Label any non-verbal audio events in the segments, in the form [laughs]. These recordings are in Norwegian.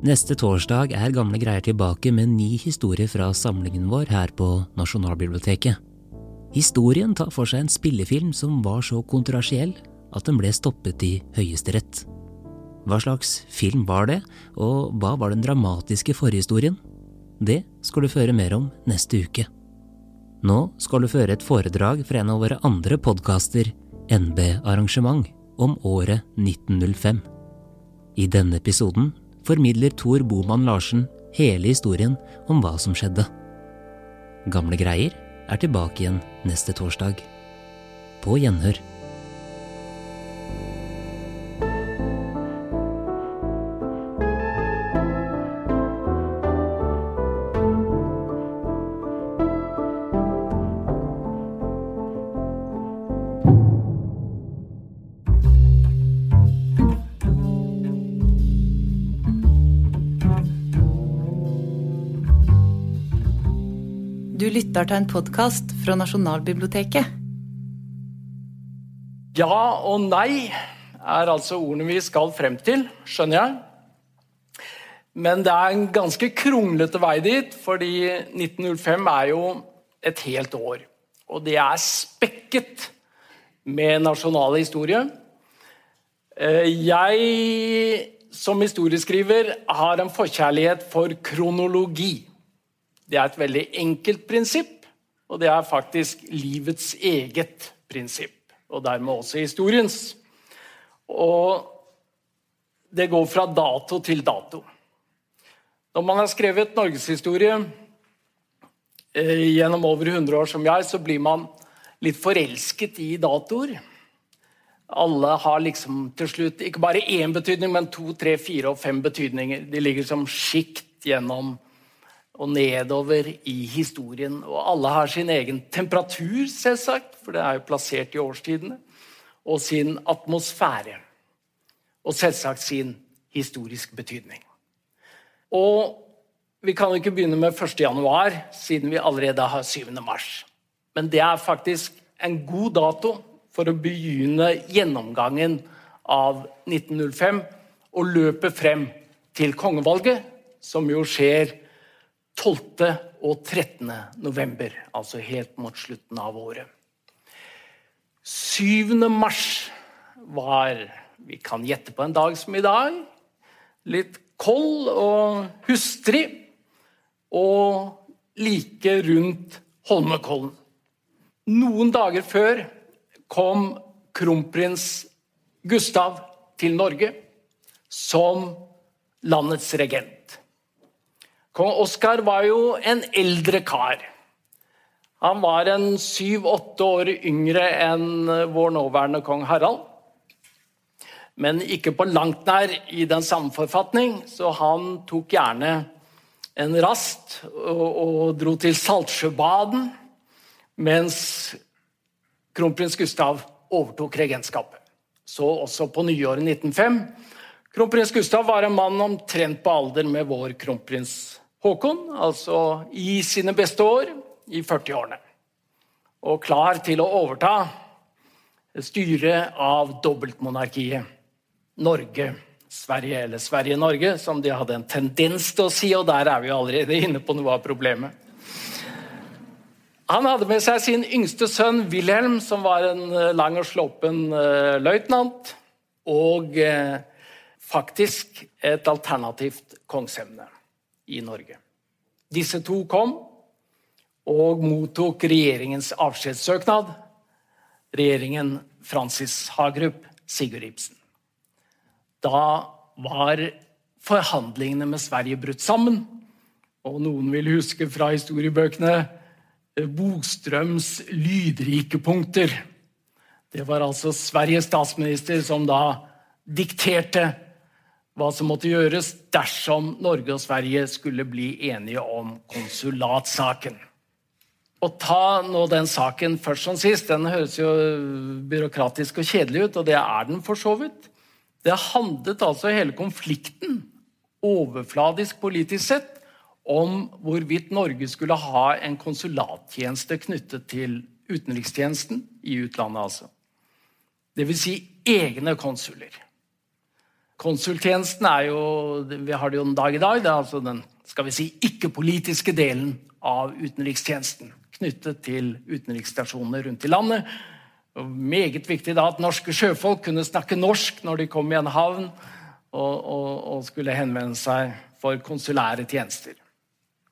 Neste torsdag er Gamle greier tilbake med ni historier fra samlingen vår her på Nasjonalbiblioteket. Historien tar for seg en spillefilm som var så kontroversiell at den ble stoppet i Høyesterett. Hva slags film var det, og hva var den dramatiske forhistorien? Det skal du føre mer om neste uke. Nå skal du føre et foredrag fra en av våre andre podkaster, NB Arrangement, om året 1905. I denne episoden formidler Tor Boman Larsen hele historien om hva som skjedde. Gamle greier er tilbake igjen neste torsdag. På gjenhør. Til en podkast fra Nasjonalbiblioteket. Ja og nei er altså ordene vi skal frem til, skjønner jeg. Men det er en ganske kronglete vei dit, fordi 1905 er jo et helt år. Og det er spekket med nasjonale historie. Eh, Jeg som historieskriver har en forkjærlighet for kronologi. Det er et veldig enkelt prinsipp, og det er faktisk livets eget prinsipp. Og dermed også historiens. Og det går fra dato til dato. Når man har skrevet norgeshistorie eh, gjennom over 100 år som jeg, så blir man litt forelsket i datoer. Alle har liksom til slutt ikke bare én betydning, men to, tre, fire og fem betydninger. De ligger som sjikt gjennom og nedover i historien. Og alle har sin egen temperatur, selvsagt, for det er jo plassert i årstidene. Og sin atmosfære. Og selvsagt sin historisk betydning. Og vi kan jo ikke begynne med 1. januar, siden vi allerede har 7. mars. Men det er faktisk en god dato for å begynne gjennomgangen av 1905 og løpe frem til kongevalget, som jo skjer 12. og 13. november, altså helt mot slutten av året. 7. mars var Vi kan gjette på en dag som i dag. Litt kold og hustrig. Og like rundt Holmenkollen. Noen dager før kom kronprins Gustav til Norge som landets regent. Kong Oskar var jo en eldre kar. Han var en syv-åtte år yngre enn vår nåværende kong Harald. Men ikke på langt nær i den samme forfatning, så han tok gjerne en rast og, og dro til Saltsjøbaden mens kronprins Gustav overtok regentskapet. Så også på nyåret 1905. Kronprins Gustav var en mann omtrent på alder med vår kronprins Haakon, altså i sine beste år, i 40-årene. Og klar til å overta styret av dobbeltmonarkiet Norge. Sverige eller Sverige-Norge, som de hadde en tendens til å si, og der er vi allerede inne på noe av problemet. Han hadde med seg sin yngste sønn Wilhelm, som var en lang og slåpen uh, løytnant, og uh, faktisk et alternativt kongsemne i Norge. Disse to kom og mottok regjeringens avskjedssøknad. Regjeringen Francis Hagerup, Sigurd Ibsen. Da var forhandlingene med Sverige brutt sammen. Og noen vil huske fra historiebøkene Bostrøms lydrike punkter. Det var altså Sveriges statsminister som da dikterte hva som måtte gjøres dersom Norge og Sverige skulle bli enige om konsulatsaken. Å ta nå den saken først som sist, den høres jo byråkratisk og kjedelig ut, og det er den for så vidt. Det handlet altså hele konflikten, overfladisk politisk sett, om hvorvidt Norge skulle ha en konsulattjeneste knyttet til utenrikstjenesten i utlandet. altså. Vil si egne konsuler. Konsultjenesten er jo Vi har det jo en dag i dag. Det er altså den skal vi si, ikke-politiske delen av utenrikstjenesten. Knyttet til utenriksstasjonene rundt i landet. Og meget viktig da at norske sjøfolk kunne snakke norsk når de kom i en havn og, og, og skulle henvende seg for konsulære tjenester.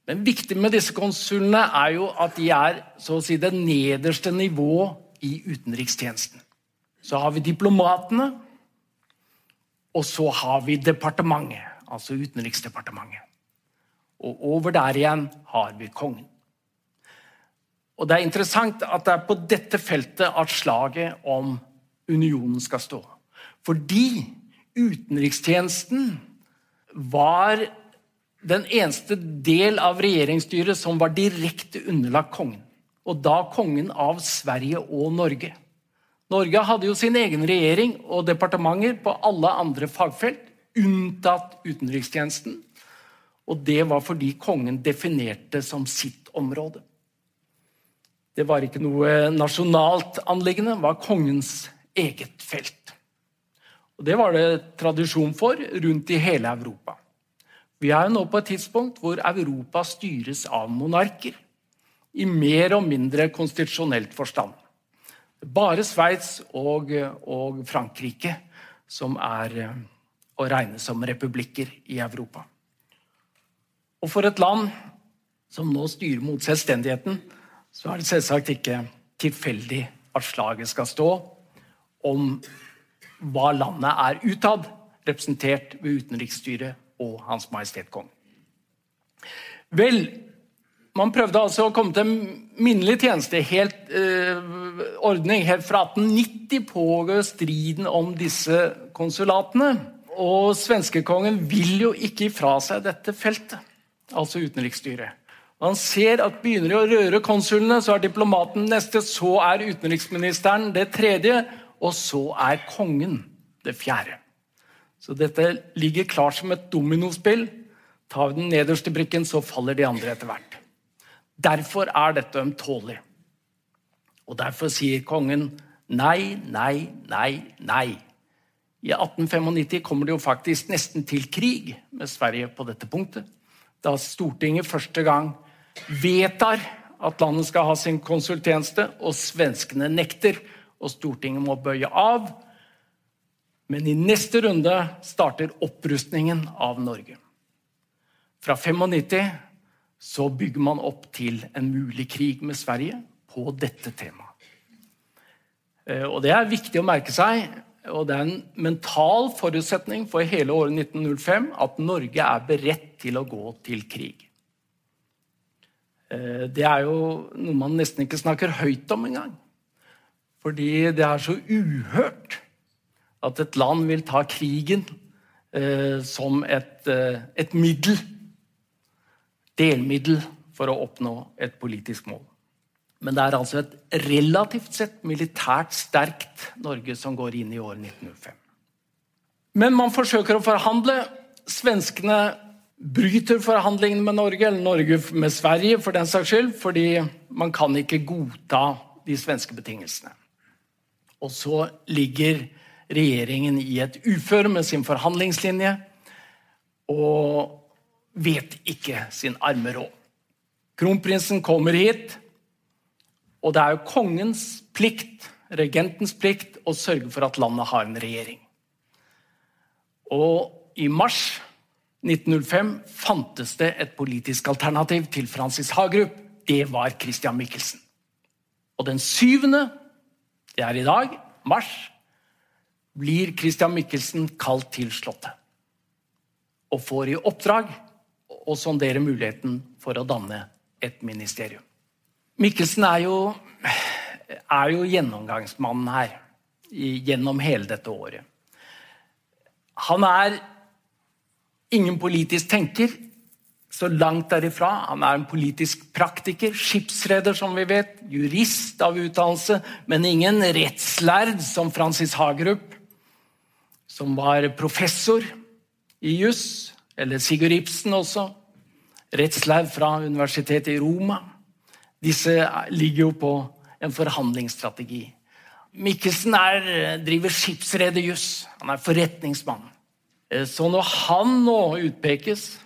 Men viktig med disse konsulene er jo at de er så å si, det nederste nivå i utenrikstjenesten. Så har vi diplomatene, og så har vi departementet, altså Utenriksdepartementet. Og over der igjen har vi kongen. Og Det er interessant at det er på dette feltet at slaget om unionen skal stå. Fordi utenrikstjenesten var den eneste del av regjeringsstyret som var direkte underlagt kongen. Og da kongen av Sverige og Norge. Norge hadde jo sin egen regjering og departementer på alle andre fagfelt, unntatt utenrikstjenesten. Og det var fordi kongen definerte som sitt område. Det var ikke noe nasjonalt anliggende, det var kongens eget felt. Og Det var det tradisjon for rundt i hele Europa. Vi er jo nå på et tidspunkt hvor Europa styres av monarker. I mer og mindre konstitusjonelt forstand. Bare Sveits og, og, Frankrike som er eh, å regne som republikker i Europa. Og for et land som nå styrer mot selvstendigheten, så er det selvsagt ikke tilfeldig at slaget skal stå om hva landet er utad, representert ved utenriksstyret og Hans Majestet Kongen. Vel, man prøvde altså å komme til minnelig tjeneste, helt eh, ordning. Helt fra 1890 pågår striden om disse konsulatene. Og svenskekongen vil jo ikke ifra seg dette feltet, altså utenriksstyret. Han ser at begynner de å røre konsulene, så er diplomaten neste, så er utenriksministeren det tredje, og så er kongen det fjerde. Så dette ligger klart som et dominospill. Tar vi den nederste brikken, så faller de andre etter hvert. Derfor er dette ømtålig. Og derfor sier kongen nei, nei, nei, nei. I 1895 kommer det jo faktisk nesten til krig med Sverige på dette punktet. Da Stortinget første gang vedtar at landet skal ha sin konsultjeneste, og svenskene nekter, og Stortinget må bøye av. Men i neste runde starter opprustningen av Norge. Fra 95 så bygger man opp til en mulig krig med Sverige på dette temaet. Eh, og Det er viktig å merke seg, og det er en mental forutsetning for hele året 1905 at Norge er beredt til å gå til krig. Eh, det er jo noe man nesten ikke snakker høyt om engang. Fordi det er så uhørt at et land vil ta krigen eh, som et, et, middel, delmiddel, for å oppnå et politisk mål. Men det er altså et relativt sett militært sterkt Norge som går inn i år 1905. Men man forsøker å forhandle. Svenskene bryter forhandlingene med Norge, eller Norge med Sverige, for den saks skyld, fordi man kan ikke godta de svenske betingelsene. Og så ligger regjeringen i et uføre med sin forhandlingslinje og vet ikke sin arme råd. Kronprinsen kommer hit, og det er jo kongens plikt, regentens plikt, å sørge for at landet har en regjering. Og i mars 1905 fantes det et politisk alternativ til Francis Hagerup. Det var Christian Michelsen. Og den syvende, det er i dag, mars blir Christian Michelsen kalt til Slottet. Og får i oppdrag å sondere muligheten for å danne et ministerium. Mikkelsen er jo, er jo gjennomgangsmannen her gjennom hele dette året. Han er ingen politisk tenker, så langt derifra. Han er en politisk praktiker, skipsreder, som vi vet, jurist av utdannelse, men ingen rettslærd som Francis Hagerup som var professor i juss, eller Sigurd Ibsen også. Rettslærd fra universitetet i Roma. Disse ligger jo på en forhandlingsstrategi. Mikkelsen er, driver skipsrederjuss. Han er forretningsmann. Eh, så når han nå utpekes,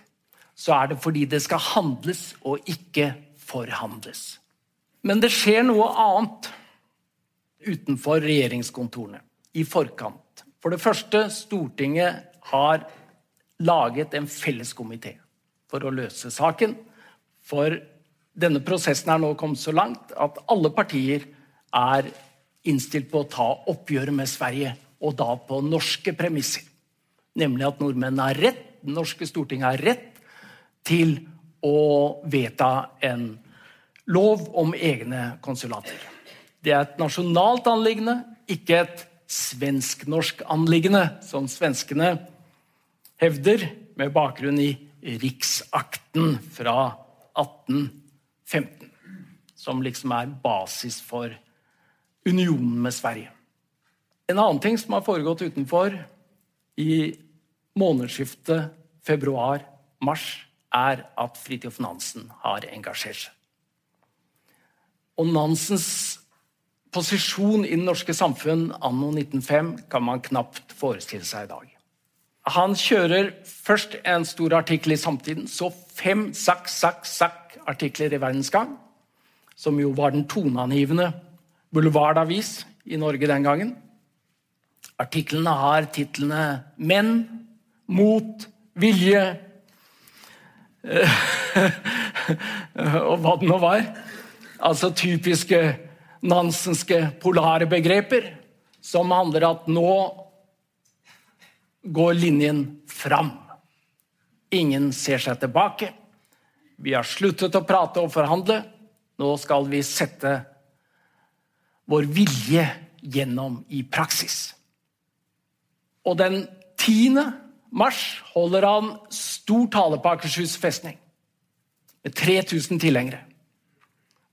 så er det fordi det skal handles og ikke forhandles. Men det skjer noe annet utenfor regjeringskontorene i forkant. For det første, Stortinget har laget en felleskomité for å løse saken. For denne prosessen er nå kommet så langt at alle partier er innstilt på å ta oppgjøret med Sverige, og da på norske premisser. Nemlig at nordmennene har rett, det norske Stortinget har rett til å vedta en lov om egne konsulater. Det er et nasjonalt anliggende, ikke et svensk-norsk anliggende, som svenskene hevder med bakgrunn i Riksakten fra 1815. Som liksom er basis for unionen med Sverige. En annen ting som har foregått utenfor i månedsskiftet februar-mars, er at Fridtjof Nansen har engasjert seg. Og Nansens posisjon i det norske samfunn anno 1905 kan man knapt forestille seg i dag. Han kjører først en stor artikkel i Samtiden, så fem sakk, sakk, sakk artikler i Verdens Gang, som jo var den toneangivende bulvardavis i Norge den gangen. Artiklene har titlene 'Menn', 'Mot', 'Vilje' [laughs] og hva det nå var. Altså typiske nansenske polare begreper som handler at nå går linjen fram. Ingen ser seg tilbake. Vi har sluttet å prate og forhandle. Nå skal vi sette vår vilje gjennom i praksis. Og den 10. mars holder han stor tale på Akershus festning med 3000 tilhengere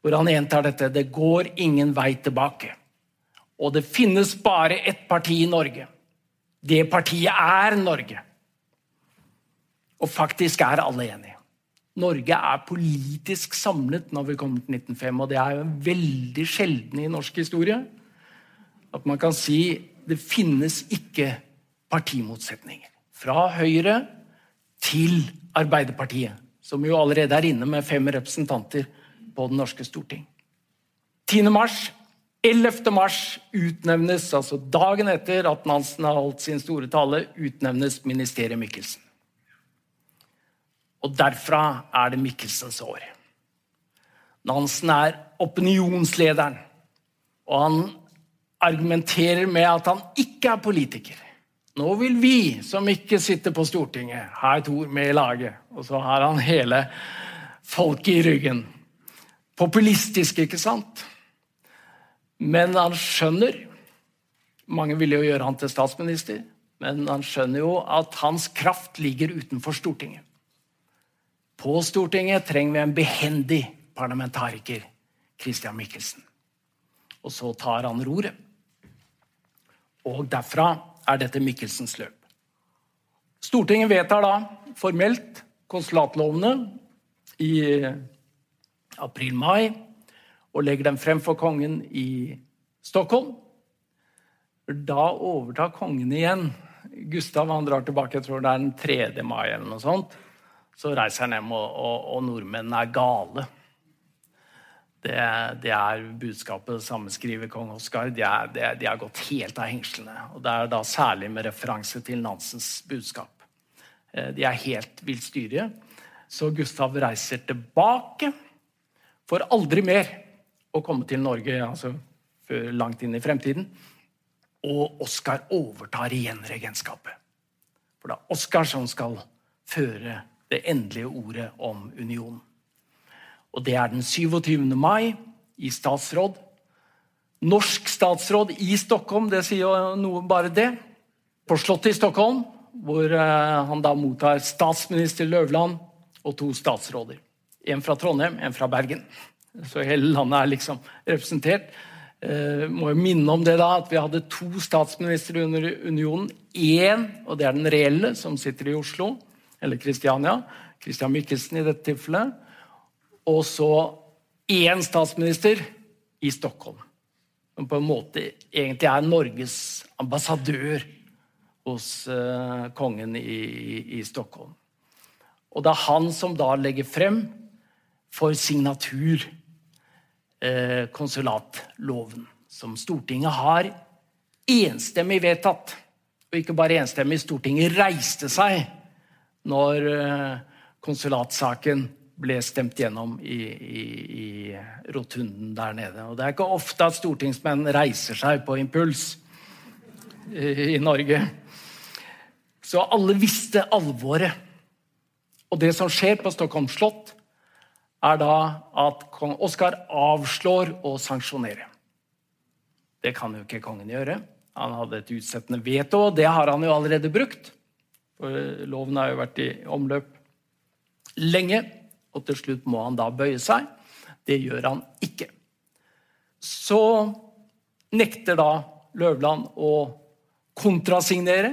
hvor han gjentar dette det går ingen vei tilbake. Og det finnes bare ett parti i Norge. Det partiet er Norge. Og faktisk er alle enige. Norge er politisk samlet når vi kommer til 1905, og det er jo veldig sjelden i norsk historie at man kan si det finnes ikke partimotsetninger. Fra Høyre til Arbeiderpartiet, som jo allerede er inne med fem representanter på Det norske storting. 10. mars 11. mars utnevnes, altså dagen etter at Nansen har holdt sin store tale, utnevnes ministeriet Mikkelsen. Og derfra er det Mikkelsens år. Nansen er opinionslederen, og han argumenterer med at han ikke er politiker. Nå vil vi som ikke sitter på Stortinget, ha et ord med i laget. Og så har han hele folket i ryggen populistisk, ikke sant? Men han skjønner Mange ville jo gjøre han til statsminister, men han skjønner jo at hans kraft ligger utenfor Stortinget. På Stortinget trenger vi en behendig parlamentariker, Christian Michelsen. Og så tar han roret. Og derfra er dette Michelsens løp. Stortinget vedtar da formelt konsulatlovene i april-mai og legger dem frem for kongen i Stockholm. Da overtar kongen igjen. Gustav han drar tilbake jeg tror det er den 3. mai. eller noe sånt. Så reiser han hjem, og, og, og nordmennene er gale. Det, det, er budskapet sammenskriver kong Oskar. De, har gått helt av hengslene. Og Det er da særlig med referanse til Nansens budskap. Eh, de er helt villstyrige. Så Gustav reiser tilbake får aldri mer å komme til Norge altså, langt inn i fremtiden. Og Oskar overtar igjen regentskapet. For det er Oskar som skal føre det endelige ordet om unionen. Og det er den 27. mai i statsråd. Norsk statsråd i Stockholm, det sier jo noe bare det. På Slottet i Stockholm, hvor eh, han da mottar statsminister Løvland og to statsråder. En fra Trondheim, en fra Bergen. Så hele landet er liksom representert. Eh, må jo minne om det da, at Vi hadde to statsministre under unionen. Én, og det er den reelle, som sitter i Oslo, eller Kristiania. Christian Michelsen i dette tilfellet. Og så én statsminister i Stockholm. Som på en måte egentlig er Norges ambassadør hos eh, kongen i, i, i, Stockholm. Og det er han som da legger frem for signatur konsulatloven, som Stortinget har enstemmig vedtatt. Og ikke bare enstemmig, Stortinget reiste seg når uh, konsulatsaken ble stemt gjennom i, i, i rotunden der nede. Og Det er ikke ofte at stortingsmenn reiser seg på impuls i, i Norge. Så alle visste alvoret. Og det som skjer på Stockholm slott, er da at kong Oskar avslår å sanksjonere. Det kan jo ikke kongen gjøre. Han hadde et utsettende veto, og det har han jo allerede brukt. For loven har jo vært i omløp lenge og til slutt må han da bøye seg. Det gjør han ikke. Så nekter da Løvland å kontrasignere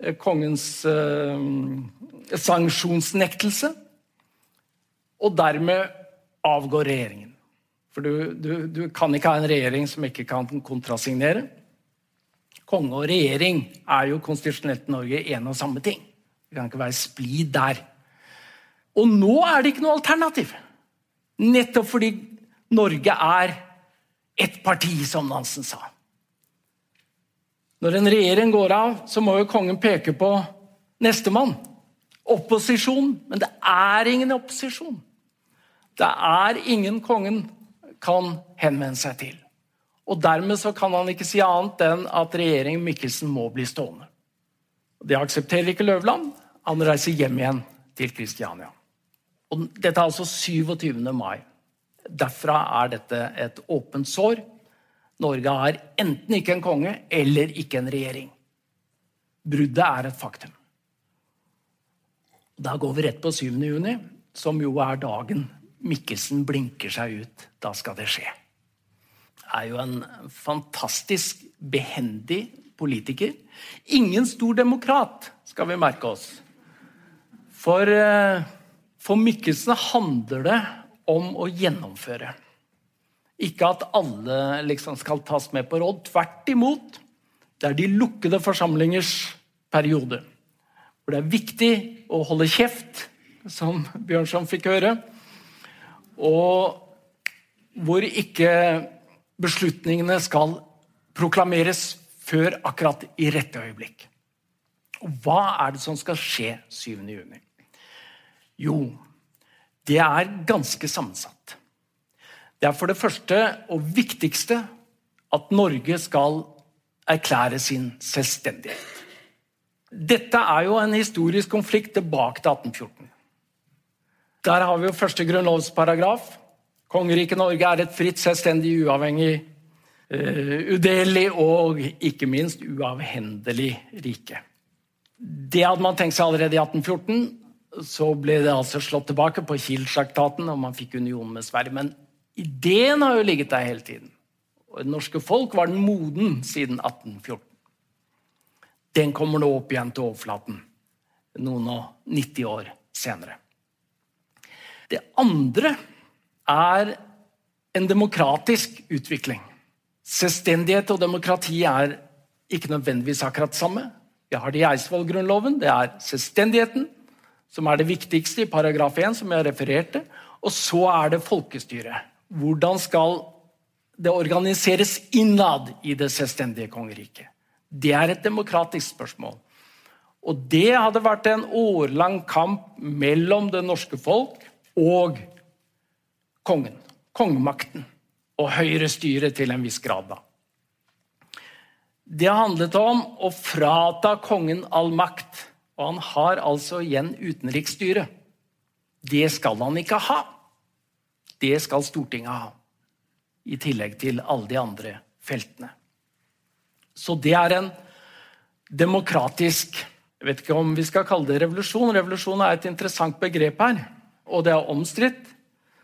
eh, kongens eh, sanksjonsnektelse. Og dermed avgår regjeringen. For du, du, du, kan ikke ha en regjering som ikke kan kontrasignere. Konge og regjering er jo konstitusjonelt Norge en og samme ting. Det kan ikke være splid der. Og nå er det ikke noe alternativ. Nettopp fordi Norge er ett parti, som Nansen sa. Når en regjering går av, så må jo kongen peke på nestemann. Opposisjon. Men det er ingen opposisjon. Det er ingen kongen kan henvende seg til. Og Dermed så kan han ikke si annet enn at regjeringen Mikkelsen må bli stående. Det aksepterer ikke Løvland. Han reiser hjem igjen til Kristiania. Og dette er altså 27. mai. Derfra er dette et åpent sår. Norge har enten ikke en konge eller ikke en regjering. Bruddet er et faktum. Da går vi rett på 7. juni, som jo er dagen Mikkelsen blinker seg ut. Da skal det skje. Er jo en fantastisk behendig politiker. Ingen stor demokrat, skal vi merke oss. For eh, for Mikkelsen handler det om å gjennomføre. Ikke at alle liksom skal tas med på råd. Tvert imot. Det er de lukkede forsamlingers periode. Hvor det er viktig å holde kjeft, som Bjørnson fikk høre. Og hvor ikke beslutningene skal proklameres før akkurat i rette øyeblikk. Og hva er det som skal skje 7.6? Jo, det er ganske sammensatt. Det er for det første og viktigste at Norge skal erklære sin selvstendighet. Dette er jo en historisk konflikt tilbake til 1814. Der har vi jo første grunnlovsparagraf. Kongeriket Norge er et fritt, selvstendig, uavhengig, uh, udelelig og ikke minst uavhendelig rike. Det hadde man tenkt seg allerede i 1814 så ble det altså slått tilbake på Kiel-traktaten, og man fikk union med Sverige. Men ideen har jo ligget der hele tiden. Og det norske folk var den moden siden 1814. Den kommer nå opp igjen til overflaten noen og 90 år senere. Det andre er en demokratisk utvikling. Selvstendighet og demokrati er ikke nødvendigvis akkurat samme. Vi har det i Eidsvoll-grunnloven. Det er selvstendigheten som er det viktigste i paragraf 1, som jeg refererte. Og så er det folkestyret. Hvordan skal det organiseres innad i det selvstendige kongeriket? Det er et demokratisk spørsmål. Og det hadde vært en årlang kamp mellom det norske folk og kongen. Kongemakten. Og høyrestyret til en viss grad, da. Det handlet om å frata kongen all makt og han har altså igjen utenriksstyret. Det skal han ikke ha. Det skal Stortinget ha. I tillegg til alle de andre feltene. Så det er en demokratisk Jeg vet ikke om vi skal kalle det revolusjon. Revolusjon er et interessant begrep her. Og det er omstridt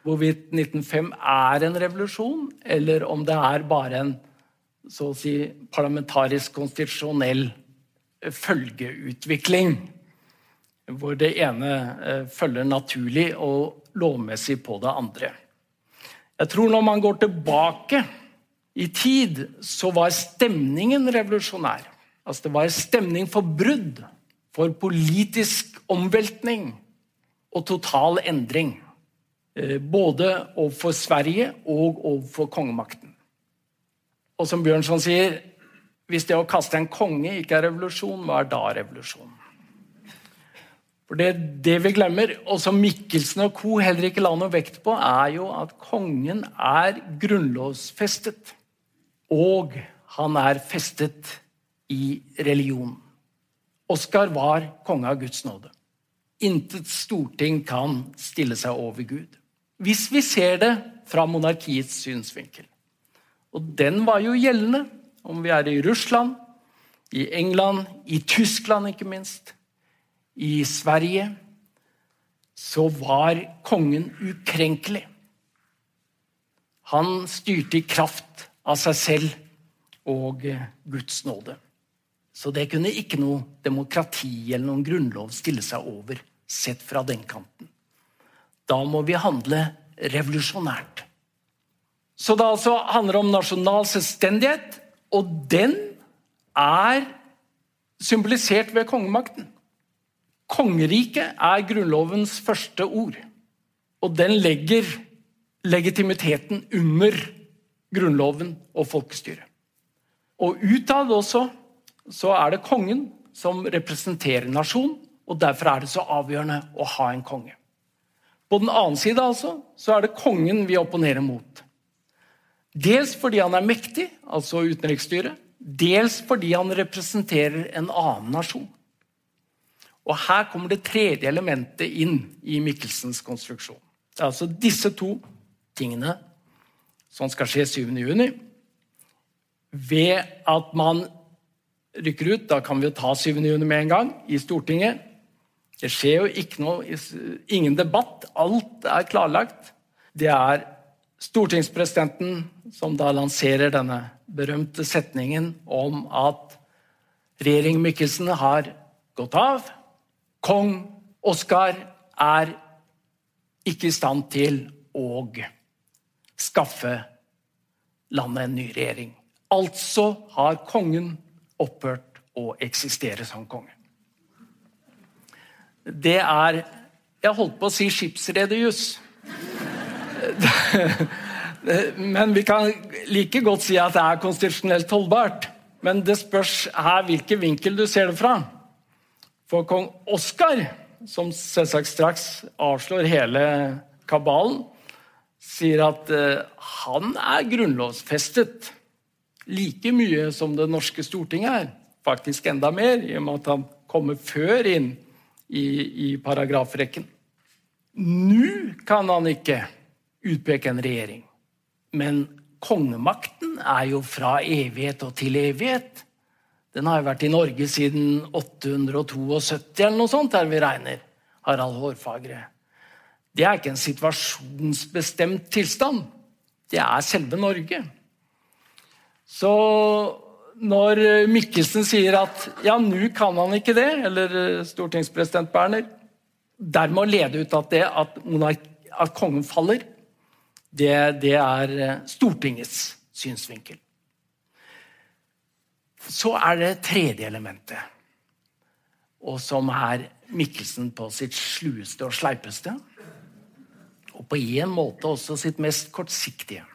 hvorvidt 1905 er en revolusjon, eller om det er bare en så å si parlamentarisk konstitusjonell følgeutvikling. Hvor det ene eh, følger naturlig og lovmessig på det andre. Jeg tror når man går tilbake i tid, så var stemningen revolusjonær. Altså, det var stemning for brudd, for politisk omveltning og total endring. Eh, både overfor Sverige og overfor kongemakten. Og som Bjørnson sier, hvis det å kaste en konge ikke er revolusjon, hva er da revolusjon? For det, det, vi glemmer, og som Mikkelsen og co. heller ikke la noe vekt på, er jo at kongen er grunnlovsfestet. Og han er festet i religion. Oskar var konge av Guds nåde. Intet storting kan stille seg over Gud. Hvis vi ser det fra monarkiets synsvinkel. Og den var jo gjeldende om vi er i Russland, i England, i Tyskland ikke minst i Sverige, så var kongen ukrenkelig. Han styrte i kraft av seg selv og eh, Guds nåde. Så det kunne ikke noe demokrati eller noen grunnlov stille seg over, sett fra den kanten. Da må vi handle revolusjonært. Så det altså handler om nasjonal selvstendighet, og den er symbolisert ved kongemakten. Kongeriket er Grunnlovens første ord. Og den legger legitimiteten under Grunnloven og folkestyret. Og utad også så er det kongen som representerer nasjonen, og derfor er det så avgjørende å ha en konge. På den annen side altså, så er det kongen vi opponerer mot. Dels fordi han er mektig, altså utenriksstyret, dels fordi han representerer en annen nasjon. Og Her kommer det tredje elementet inn i Mikkelsens konstruksjon. Det er altså disse to tingene som skal skje 7.6. Ved at man rykker ut, da kan vi jo ta 7.6 med en gang, i Stortinget. Det skjer jo ikke noe, ingen debatt. Alt er klarlagt. Det er stortingspresidenten som da lanserer denne berømte setningen om at regjering Michelsen har gått av. Kong Oskar er ikke i stand til å skaffe landet en ny regjering. Altså har kongen opphørt å eksistere som konge. Det er Jeg holdt på å si skipsrederjuss. Men vi kan like godt si at det er konstitusjonelt holdbart. Men det spørs her hvilken vinkel du ser det fra. For kong Oskar, som selvsagt straks avslår hele kabalen, sier at uh, han er grunnlovsfestet like mye som det norske Stortinget er. Faktisk enda mer, i og med at han kommer før inn i, i paragrafrekken. Nå kan han ikke utpeke en regjering, men kongemakten er jo fra evighet og til evighet. Den har jo vært i Norge siden 872 eller noe sånt, der vi regner. Harald Hårfagre. Det er ikke en situasjonsbestemt tilstand. Det er selve Norge. Så når Mikkelsen sier at ja, nå kan han ikke det, eller eh, stortingspresident Berner Dermed å lede ut at det at, at kongen faller, det, det er eh, Stortingets synsvinkel. Så er det tredje elementet, og som er Mikkelsen på sitt slueste og sleipeste. Og på en måte også sitt mest kortsiktige.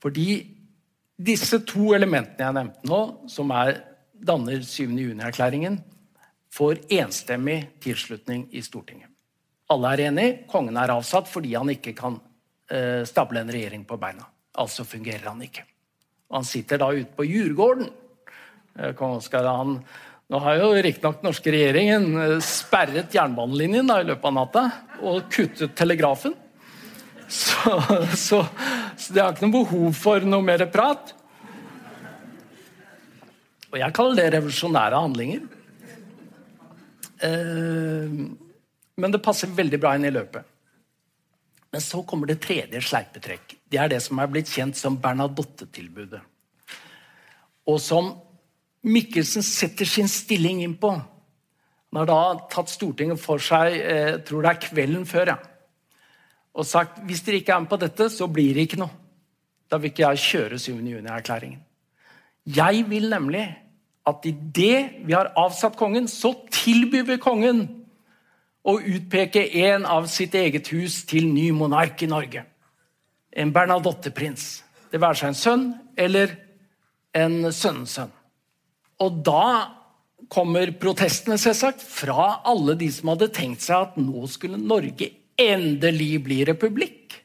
Fordi disse to elementene jeg nevnte nå, som er, danner 7. juni-erklæringen, får enstemmig tilslutning i Stortinget. Alle er enig. Kongen er avsatt fordi han ikke kan eh, stable en regjering på beina. Altså fungerer han ikke. Han sitter da ute på Djurgården Eh, kong Oskar han, Nå har jo riktignok norske regjeringen eh, sperret jernbanelinjen i løpet av natta og kuttet telegrafen. Så, så, så det har ikke noe behov for noe mer prat. Og jeg kaller det revolusjonære handlinger. Eh, men det passer veldig bra inn i løpet. Men så kommer det tredje sleipetrekk. Det er det som er blitt kjent som Bernadotte-tilbudet. Og som Mikkelsen setter sin stilling inn på. Han har da tatt Stortinget for seg eh, tror det er kvelden før. Ja. Og sagt hvis dere ikke er med på dette, så blir det ikke noe. Da vil ikke jeg kjøre 7. juni-erklæringen. Jeg vil nemlig at idet vi har avsatt kongen, så tilbyr vi kongen å utpeke en av sitt eget hus til ny monark i Norge. En Bernadotte-prins. Det være seg en sønn eller en sønnesønn. Og da kommer protestene selvsagt fra alle de som hadde tenkt seg at nå skulle Norge endelig bli republikk.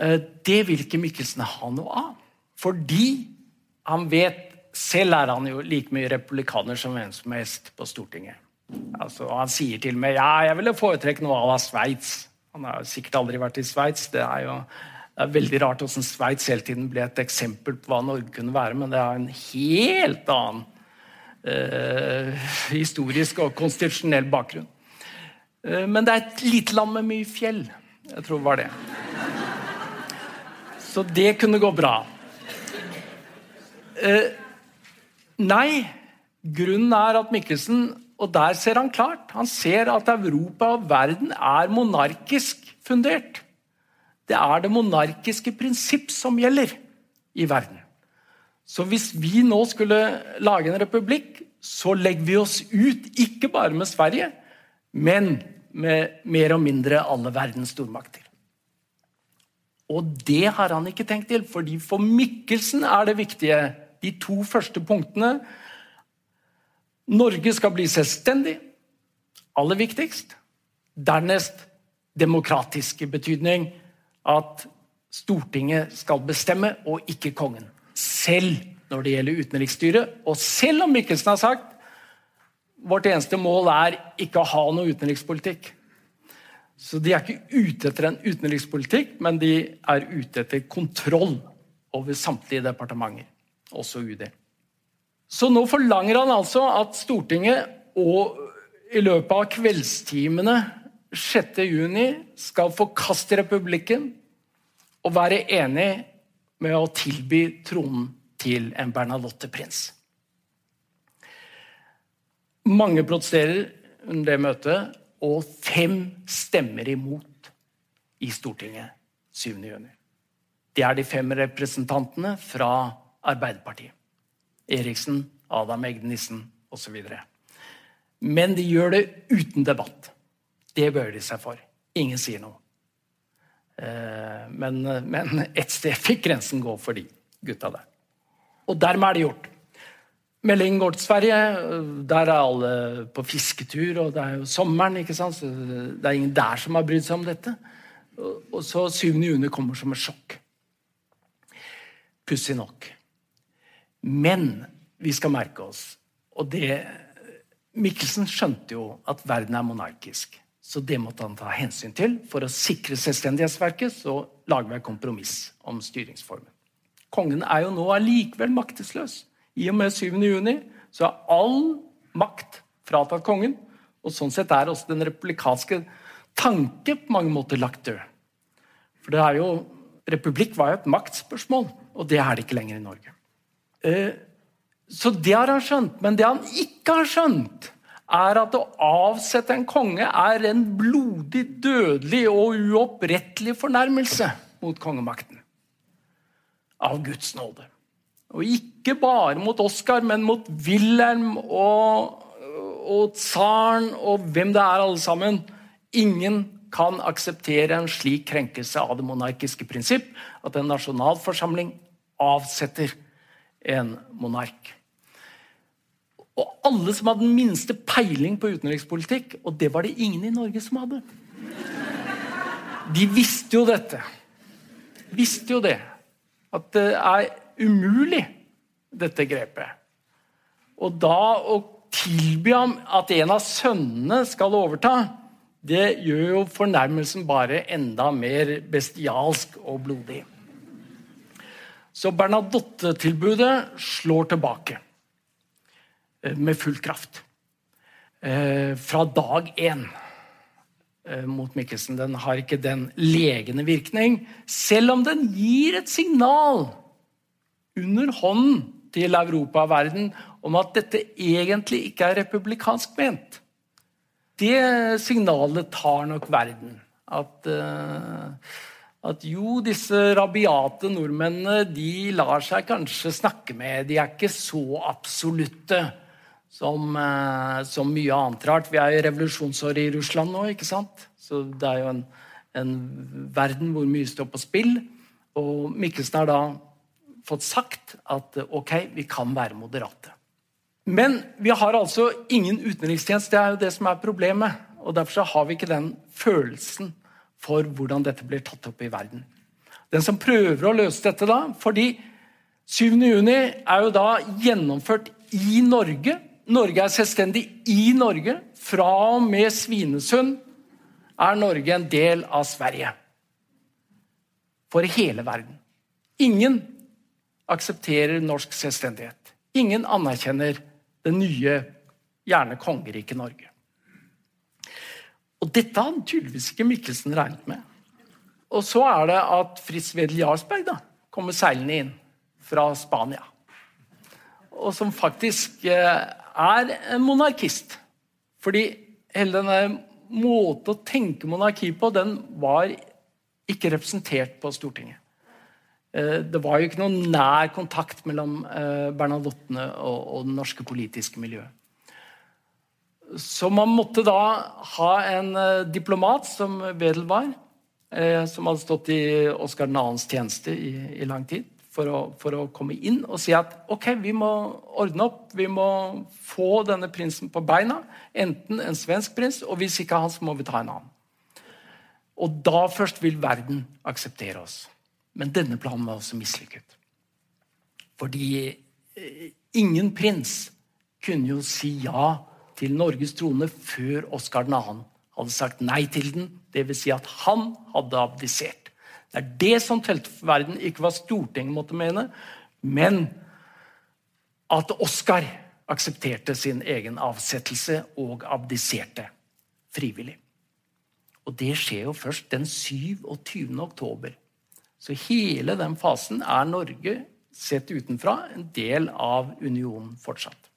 Eh, det vil ikke Mikkelsen ha noe av. Fordi han vet Selv er han jo like mye republikaner som hvem som helst på Stortinget. Altså, han sier til meg ja, jeg ville foretrekke noe av Sveits. Han har sikkert aldri vært i Sveits. Det er jo det er veldig rart hvordan Sveits hele tiden ble et eksempel på hva Norge kunne være, men det har en helt annen eh, historisk og konstitusjonell bakgrunn. Eh, men det er et lite land med mye fjell. Jeg tror det var det. Så det kunne gå bra. Eh, nei, grunnen er at Mikkelsen Og der ser han klart. Han ser at Europa og verden er monarkisk fundert. Det er det monarkiske prinsipp som gjelder i verden. Så hvis vi nå skulle lage en republikk, så legger vi oss ut ikke bare med Sverige, men med mer og mindre alle verdens stormakter. Og det har han ikke tenkt til, fordi for Mikkelsen er det viktige, de to første punktene Norge skal bli selvstendig, aller viktigst. Dernest demokratisk i betydning at Stortinget skal bestemme, og ikke kongen. Selv når det gjelder utenriksstyret. Og selv om Mikkelsen har sagt vårt eneste mål er ikke å ha noe utenrikspolitikk. Så de er ikke ute etter en utenrikspolitikk, men de er ute etter kontroll over samtlige departementer, også UD. Så nå forlanger han altså at Stortinget og i løpet av kveldstimene 6.6 skal forkaste republikken og være enig med å tilby tronen til en Bernadotte-prins. Mange protesterer under det møtet, og fem stemmer imot i Stortinget 7.6. Det er de fem representantene fra Arbeiderpartiet. Eriksen, Adam Egde Nissen osv. Men de gjør det uten debatt. Det bøyer de seg for. Ingen sier noe. Eh, men, men et sted fikk grensen gå for de gutta der. Og dermed er det gjort. Meldingen går til Sverige. Der er alle på fisketur, og det er jo sommeren. ikke sant? Så det er ingen der som har brydd seg om dette. Og så 7. juni kommer som et sjokk. Pussig nok. Men vi skal merke oss Og det Mikkelsen skjønte jo at verden er monarkisk. Så det måtte han ta hensyn til. For å sikre selvstendighetsverket så lager vi et kompromiss om styringsformen. Kongen er jo nå allikevel maktesløs. I og med 7. juni så er all makt fratatt kongen. Og sånn sett er også den republikanske tanke på mange måter lagt død. For det er jo, Republikk var jo et maktspørsmål, og det er det ikke lenger i Norge. Eh, så det har han skjønt. Men det han ikke har skjønt, er at å avsette en konge er en blodig, dødelig og uopprettelig fornærmelse mot kongemakten. Av Guds nåde. Og ikke bare mot Oskar, men mot Wilhelm og, og tsaren og hvem det er, alle sammen. Ingen kan akseptere en slik krenkelse av det monarkiske prinsipp at en nasjonalforsamling avsetter en monark. Og alle som hadde den minste peiling på utenrikspolitikk, og det var det ingen i Norge som hadde. De visste jo dette. Visste jo det. At det er umulig, dette grepet. Og da å tilby ham at en av sønnene skal overta, det gjør jo fornærmelsen bare enda mer bestialsk og blodig. Så Bernadotte-tilbudet slår tilbake eh, med full kraft. Eh, fra dag én eh, mot Mikkelsen. Den har ikke den legende virkning, selv om den gir et signal under hånden til Europa og verden om at dette egentlig ikke er republikansk ment. Det signalet tar nok verden. At, uh, at jo, disse rabiate nordmennene de lar seg kanskje snakke med. De er ikke så absolutte som, eh, som mye annet rart. Vi er i revolusjonsåret i Russland nå, ikke sant? så det er jo en, en verden hvor mye står på spill. Og Mikkelsen er da fått sagt at ok, vi kan være moderate. Men vi har altså ingen utenrikstjeneste. Det er jo det som er problemet. Og Derfor har vi ikke den følelsen for hvordan dette blir tatt opp i verden. Den som prøver å løse dette da, fordi 7. juni er jo da gjennomført i Norge. Norge er selvstendig i Norge. Fra og med Svinesund er Norge en del av Sverige. For hele verden. Ingen aksepterer norsk selvstendighet. Ingen anerkjenner det nye, gjerne kongeriket Norge. Og dette hadde tydeligvis ikke Mikkelsen regnet med. Og så er det at Fritz Wedel Jarlsberg da, kommer seilende inn fra Spania. Og som faktisk eh, er en monarkist. Fordi hele denne måten å tenke monarki på, den var ikke representert på Stortinget. Eh, det var jo ikke noen nær kontakt mellom eh, Bernadottene og det norske politiske miljøet. Så man måtte da ha en uh, diplomat, som Wedel var, som hadde stått i Oskar 2.s tjeneste i, i, lang tid, for å, for å, komme inn og si at ok, vi må ordne opp. Vi må få denne prinsen på beina. Enten en svensk prins, og hvis ikke han, så må vi ta en annen. Og da først vil verden akseptere oss. Men denne planen var også mislykket. Fordi uh, ingen prins kunne jo si ja til Norges trone før Oskar 2. hadde sagt nei til den. Dvs. Si at han hadde abdisert. Det er det som telte for verden, ikke hva Stortinget måtte mene, men at Oskar aksepterte sin egen avsettelse og abdiserte frivillig. Og Det skjer jo først den 27. oktober. Så hele den fasen er Norge, sett utenfra, en del av unionen fortsatt.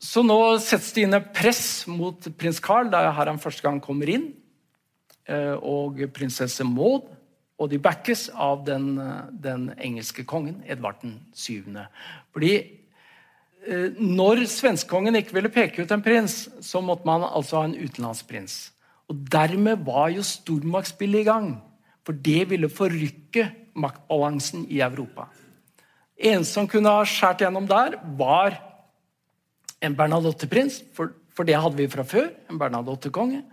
Så nå settes det inn et press mot prins Carl, da her han første gang kommer inn. Eh, og prinsesse Maud. Og de backes av den, den engelske kongen, Edvard 7. Fordi eh, når svenskekongen ikke ville peke ut en prins, så måtte man altså ha en utenlandsprins. Og Dermed var jo stormaktsspillet i gang. For det ville forrykke maktbalansen i Europa. En som kunne ha skåret gjennom der, var en Bernadotte-prins, for, for, det hadde vi fra før. En Bernadotte-konge.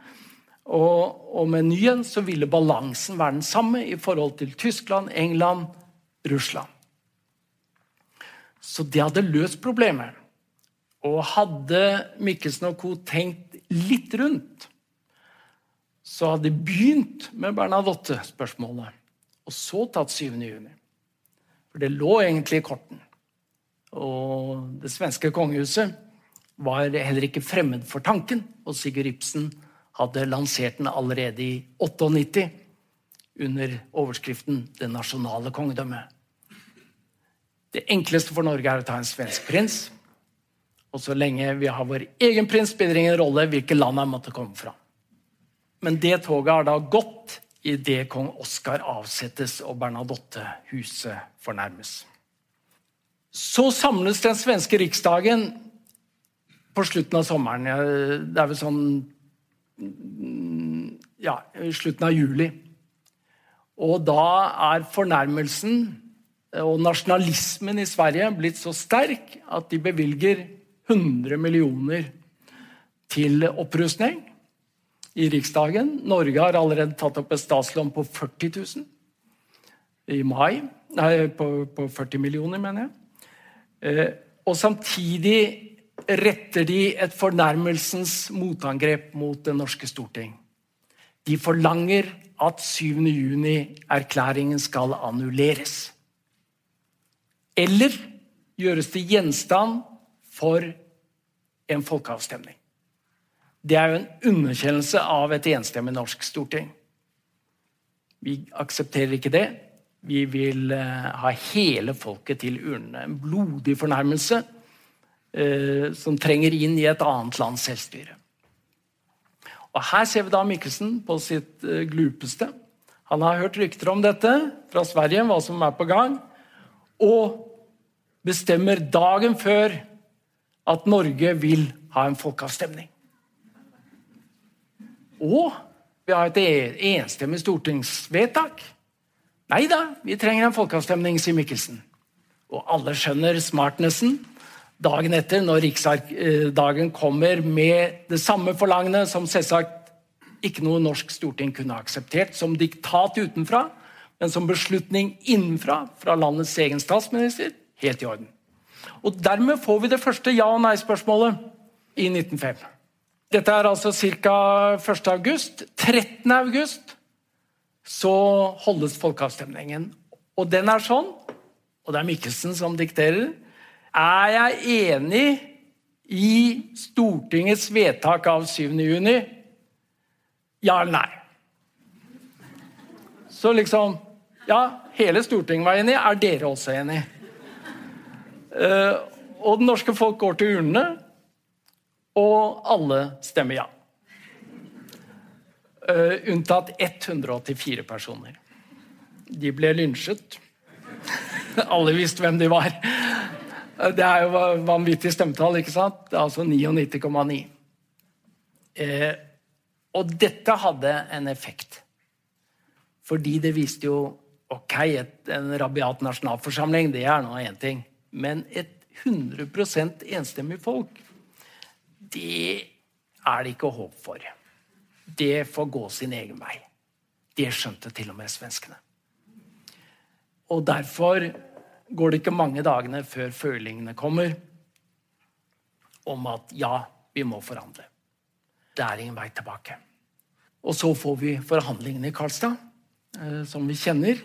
Og, og, med nyen så ville balansen være den samme i forhold til Tyskland, England, Russland. Så det hadde løst problemet. Og hadde Mikkelsen og co. tenkt litt rundt, så hadde de begynt med Bernadotte-spørsmålet, og så tatt 7. juni. For det lå egentlig i korten. Og det svenske kongehuset var heller ikke fremmed for tanken, og Sigurd Ibsen hadde lansert den allerede i 98 under overskriften 'Det nasjonale kongedømmet'. Det enkleste for Norge er å ta en svensk prins. Og så lenge vi har vår egen prins, spiller ingen rolle hvilket land han måtte komme fra. Men det toget har da gått idet kong Oskar avsettes og Bernadotte-huset fornærmes. Så samles den svenske riksdagen på slutten av sommeren. Det er vel sånn Ja, slutten av juli. Og da er fornærmelsen og nasjonalismen i Sverige blitt så sterk at de bevilger 100 millioner til opprustning i Riksdagen. Norge har allerede tatt opp et statslån på 40 000 i mai. Nei, på, på 40 millioner, mener jeg. Eh, og samtidig retter de et fornærmelsens motangrep mot Det norske storting. De forlanger at 7. juni-erklæringen skal annulleres. Eller gjøres til gjenstand for en folkeavstemning. Det er jo en underkjennelse av et enstemmig norsk storting. Vi aksepterer ikke det. Vi vil eh, ha hele folket til urnene. En blodig fornærmelse eh, som trenger inn i et annet lands selvstyre. Og Her ser vi da Mikkelsen på sitt eh, glupeste. Han har hørt rykter om dette fra Sverige, hva som er på gang, og bestemmer dagen før at Norge vil ha en folkeavstemning. Og vi har et enstemmig stortingsvedtak. Nei da, vi trenger en folkeavstemning, sier Mikkelsen. Og alle skjønner smartnessen. Dagen etter, når riksdagen kommer med det samme forlangende som selvsagt ikke noe norsk storting kunne akseptert som diktat utenfra, men som beslutning innenfra fra landets egen statsminister, helt i orden. Og Dermed får vi det første ja- og nei-spørsmålet i 1905. Dette er altså ca. 1. august. 13. august så holdes folkeavstemningen. Og den er sånn, og det er Mikkelsen som dikterer Er jeg enig i Stortingets vedtak av 7. juni? Ja eller nei? Så liksom Ja, hele Stortinget var enig. Er dere også enig? Uh, og det norske folk går til urnene, og alle stemmer ja. Uh, unntatt 184 personer. De ble lynsjet. [laughs] alle visste hvem de var. Det er jo vanvittig stemmetall, ikke sant? Det er altså 99,9. Eh, og dette hadde en effekt. Fordi det viste jo Ok, et, en rabiat nasjonalforsamling, det er nå én ting. Men et 100% enstemmig folk, det er det ikke håp for. Det får gå sin egen vei. Det skjønte til og med svenskene. Og derfor går det ikke mange dagene før følingene kommer om at ja, vi må forhandle. Det er ingen vei tilbake. Og så får vi forhandlingene i Karlstad, eh, som vi kjenner.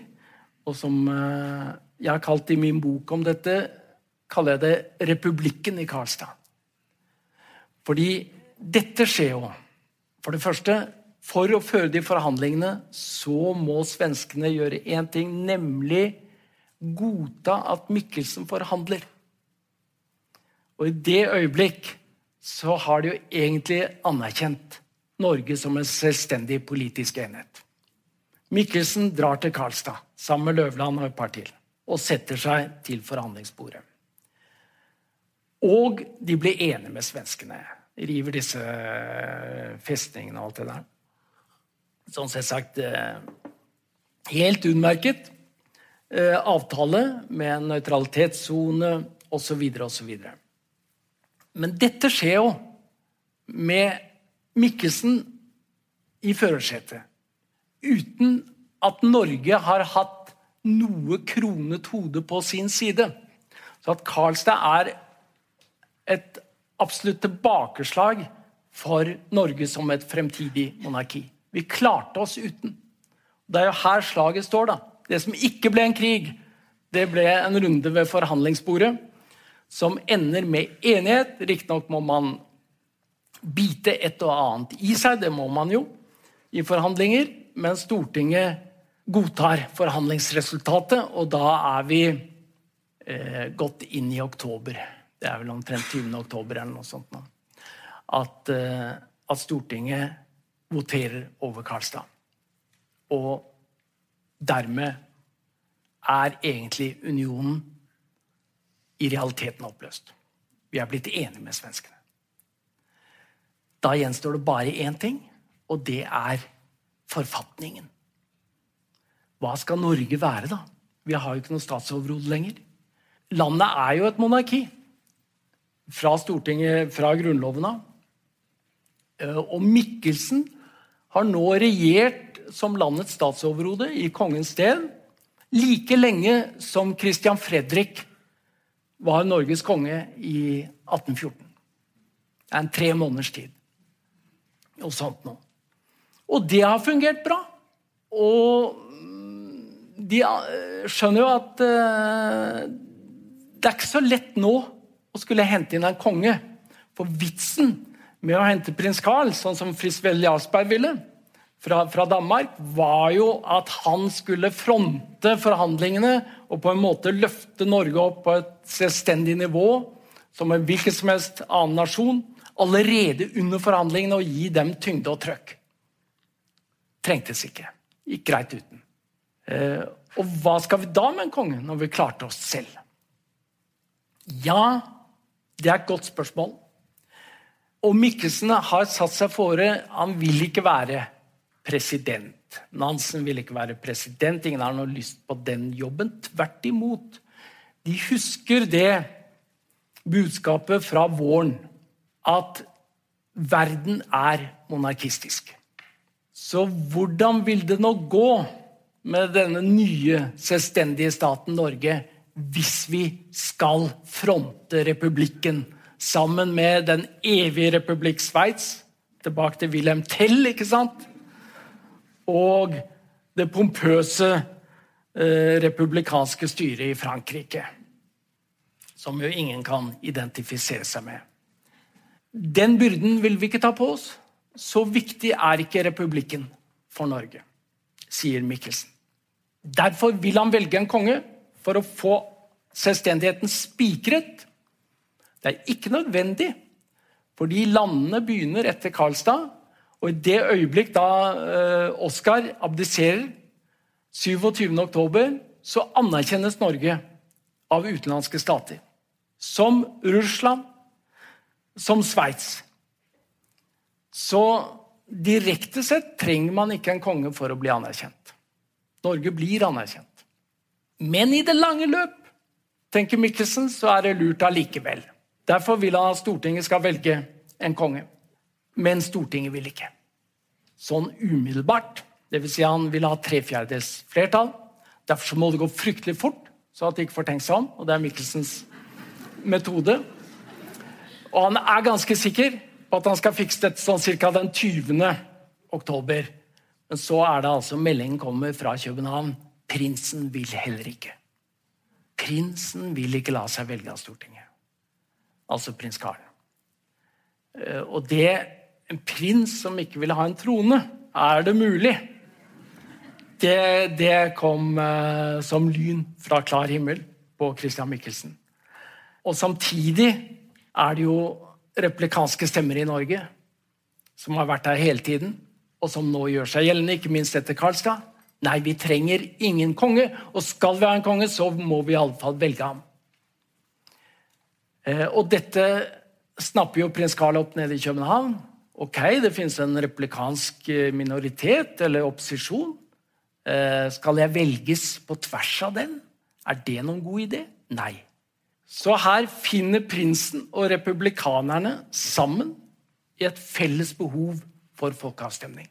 Og som eh, jeg har kalt i min bok om dette, kaller jeg det 'Republikken i Karlstad'. Fordi dette skjer jo. For det første, for å føre de forhandlingene så må svenskene gjøre én ting, nemlig godta at Mikkelsen forhandler. Og i det øyeblikk så har de jo egentlig anerkjent Norge som en selvstendig politisk enhet. Mikkelsen drar til Karlstad sammen med Løvland og et par til og setter seg til forhandlingsbordet. Og de blir enige med svenskene. River disse eh, festningene og alt det der. Sånn sett sagt eh, helt utmerket eh, avtale med en nøytralitetssone osv. osv. Men dette skjer jo med Mikkelsen i førersetet. Uten at Norge har hatt noe kronet hode på sin side. Så at Karlstad er et absolutt tilbakeslag for Norge som et fremtidig monarki. Vi klarte oss uten. Det er jo her slaget står. da. Det som ikke ble en krig, det ble en runde ved forhandlingsbordet som ender med enighet. Riktignok må man bite et og annet i seg. Det må man jo i forhandlinger. Men Stortinget godtar forhandlingsresultatet, og da er vi eh, gått inn i oktober. Det er vel omtrent 20. oktober eller noe sånt. nå. At, eh, at Stortinget voterer over Karlstad. Og dermed er egentlig unionen i realiteten oppløst. Vi er blitt enige med svenskene. Da gjenstår det bare én ting, og det er forfatningen. Hva skal Norge være, da? Vi har jo ikke noe statsoverhode lenger. Landet er jo et monarki. Fra Stortinget, fra Grunnloven av. Eh, og Mikkelsen har nå regjert som landets statsoverhode i kongens sted like lenge som Christian Fredrik var Norges konge i 1814. Det er en tre måneders tid og sånt noe. Og det har fungert bra. Og mm, de eh, skjønner jo at uh, det er ikke så lett nå å skulle hente inn en konge. For vitsen med å hente prins Carl, sånn som Frisvel Jarlsberg ville, fra, fra, Danmark, var jo at han skulle fronte forhandlingene og på en måte løfte Norge opp på et selvstendig nivå, som en hvilken som helst annen nasjon allerede under forhandlingene og gi dem tyngde og trøkk. Trengtes ikke. gikk greit uten. Eh, og hva skal vi da med en konge, når vi klarte oss selv? Ja, det er et godt spørsmål. Og Mikkelsen har satt seg fore Han vil ikke være president. Nansen vil ikke være president. Ingen har noe lyst på den jobben. Tvert imot. De husker det budskapet fra våren at verden er monarkistisk. Så hvordan vil det nå gå med denne nye selvstendige staten Norge hvis vi skal fronte republikken sammen med den evige republikk Sveits? Tilbake til Wilhelm Tell, ikke sant? Og det pompøse eh, republikanske styret i Frankrike. Som jo ingen kan identifisere seg med. Den byrden vil vi ikke ta på oss. Så viktig er ikke republikken for Norge, sier Mikkelsen. Derfor vil han velge en konge for å få selvstendigheten spikret. Det er ikke nødvendig, fordi landene begynner etter Karlstad. Og i det øyeblikk da eh, Oskar abdiserer, 27.10, så anerkjennes Norge av utenlandske stater. Som Russland, som Sveits. Så direkte sett trenger man ikke en konge for å bli anerkjent. Norge blir anerkjent. Men i det lange løp tenker Mikkelsen, så er det lurt allikevel. Derfor vil han at Stortinget skal velge en konge. Men Stortinget vil ikke. Sånn umiddelbart. Dvs. Si han vil ha tre fjerdedels flertall. Derfor må det gå fryktelig fort, så at de ikke får tenkt seg om. Og det er Mikkelsens metode. Og han er ganske sikker på at han skal fikse dette sånn ca. den 20. oktober. Men så er det altså meldingen kommer fra København. Prinsen vil heller ikke. Prinsen vil ikke la seg velge av Stortinget. Altså prins Karl. Eh, og det En prins som ikke ville ha en trone, er det mulig? Det, det kom uh, som lyn fra klar himmel på Christian Michelsen. Og samtidig er det jo replikanske stemmer i Norge, som har vært her hele tiden, og som nå gjør seg gjeldende, ikke minst etter Karlstad. Nei, vi trenger ingen konge, og skal vi ha en konge, så må vi i alle fall velge ham. Eh, og dette snapper jo prins Karl opp nede i København. Ok, det finnes en replikansk eh, minoritet eller opposisjon. Eh, skal jeg velges på tvers av den? Er det noen god idé? Nei. Så her finner prinsen og republikanerne sammen i et felles behov for folkeavstemning.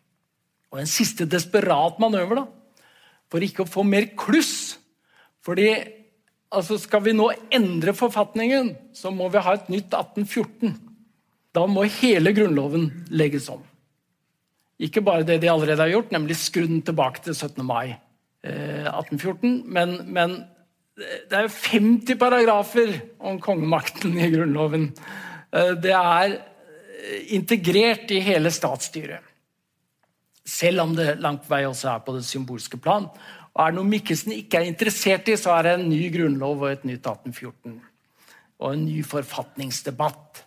Og en siste desperat manøver da, for ikke å få mer kluss. Fordi altså skal vi nå endre forfatningen, så må vi ha et nytt 1814. Da må hele Grunnloven legges om. Ikke bare det de allerede har gjort, nemlig skru den tilbake til 17. mai eh, 1814, men, men det er 50 paragrafer om kongemakten i Grunnloven. Eh, det er eh, integrert i hele statsstyret. Selv om det langt vei også er på det symbolske plan. Og Er det noe Mikkelsen ikke er interessert i, så er det en ny grunnlov og et nytt 1814. Og en ny forfatningsdebatt.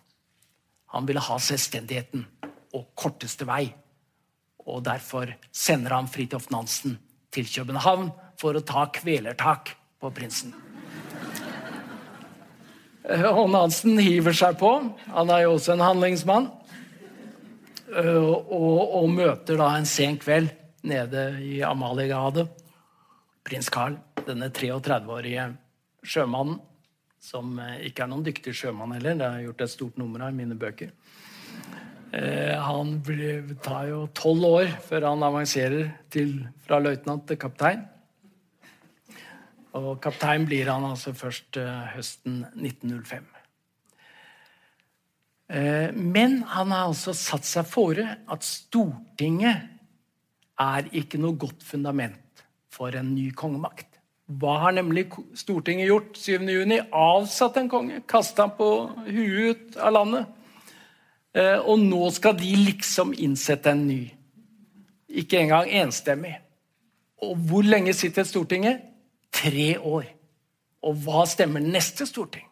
Han ville ha selvstendigheten og korteste vei. Og Derfor sender han Fridtjof Nansen til København for å ta kvelertak på prinsen. [laughs] Og Nansen hiver seg på. Han er jo også en handlingsmann. Og, og møter da en sen kveld nede i Amaliegade prins Carl, denne 33-årige sjømannen, som ikke er noen dyktig sjømann heller, det har jeg gjort et stort nummer av i mine bøker. Han tar jo tolv år før han avanserer til, fra løytnant til kaptein. Og kaptein blir han altså først høsten 1905. Eh, men han har altså satt seg fore at Stortinget er ikke noe godt fundament for en ny kongemakt. Hva har nemlig Stortinget gjort 7.6? Avsatt en konge, kasta han på huet ut av landet. Uh, og nå skal de liksom innsette en ny. Ikke engang enstemmig. Og hvor lenge sitter Stortinget? tre år. Og hva stemmer neste storting?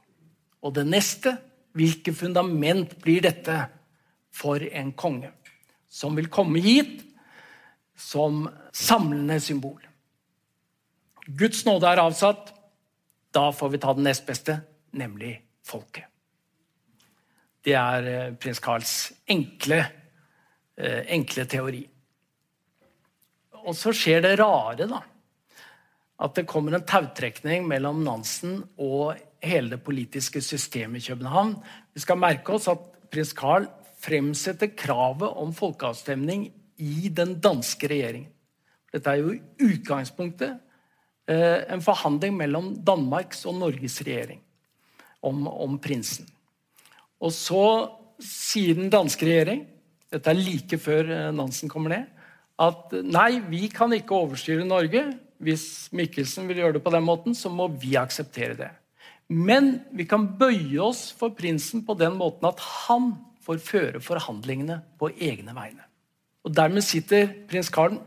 Og det neste Hvilket fundament blir dette for en konge som vil komme hit som samlende symbol. Guds nåde er avsatt. Da får vi ta den nest beste, nemlig folket. Det er eh, prins Carls enkle, eh, enkle teori. Og så skjer det rare, da. At det kommer en tautrekning mellom Nansen og hele det politiske systemet i København. Vi skal merke oss at prins Carl fremsetter kravet om folkeavstemning i den danske regjeringen. Dette er jo i utgangspunktet eh, en forhandling mellom Danmarks og Norges regjering om, om prinsen. Og så sier den danske regjering, dette er like før eh, Nansen kommer ned, at nei, vi kan ikke overstyre Norge. Hvis Mikkelsen vil gjøre det på den måten, så må vi akseptere det. Men vi kan bøye oss for prinsen på den måten at han får føre forhandlingene på egne vegne. Og Dermed sitter prins Karl,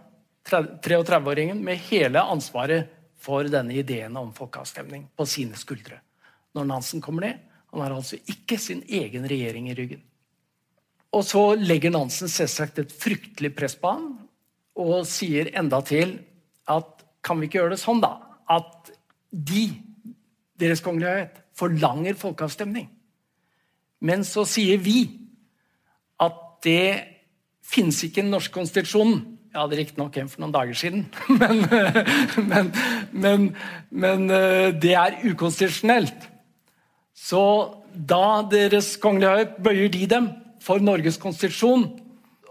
33-åringen, med hele ansvaret for denne ideen om folkeavstemning på sine skuldre. Når Nansen kommer ned, han har altså ikke sin egen regjering i ryggen. Og så legger Nansen selvsagt et fryktelig press på ham og sier enda til at kan vi ikke gjøre det sånn, da? At de, Deres kongelighet forlanger folkeavstemning. Men så sier vi at det finnes ikke i den norske konstitusjonen. Jeg hadde riktignok en for noen dager siden, [laughs] men, men, men, men eh, det er ukonstitusjonelt. Så da Deres Kongelige bøyer de dem for Norges konstitusjon,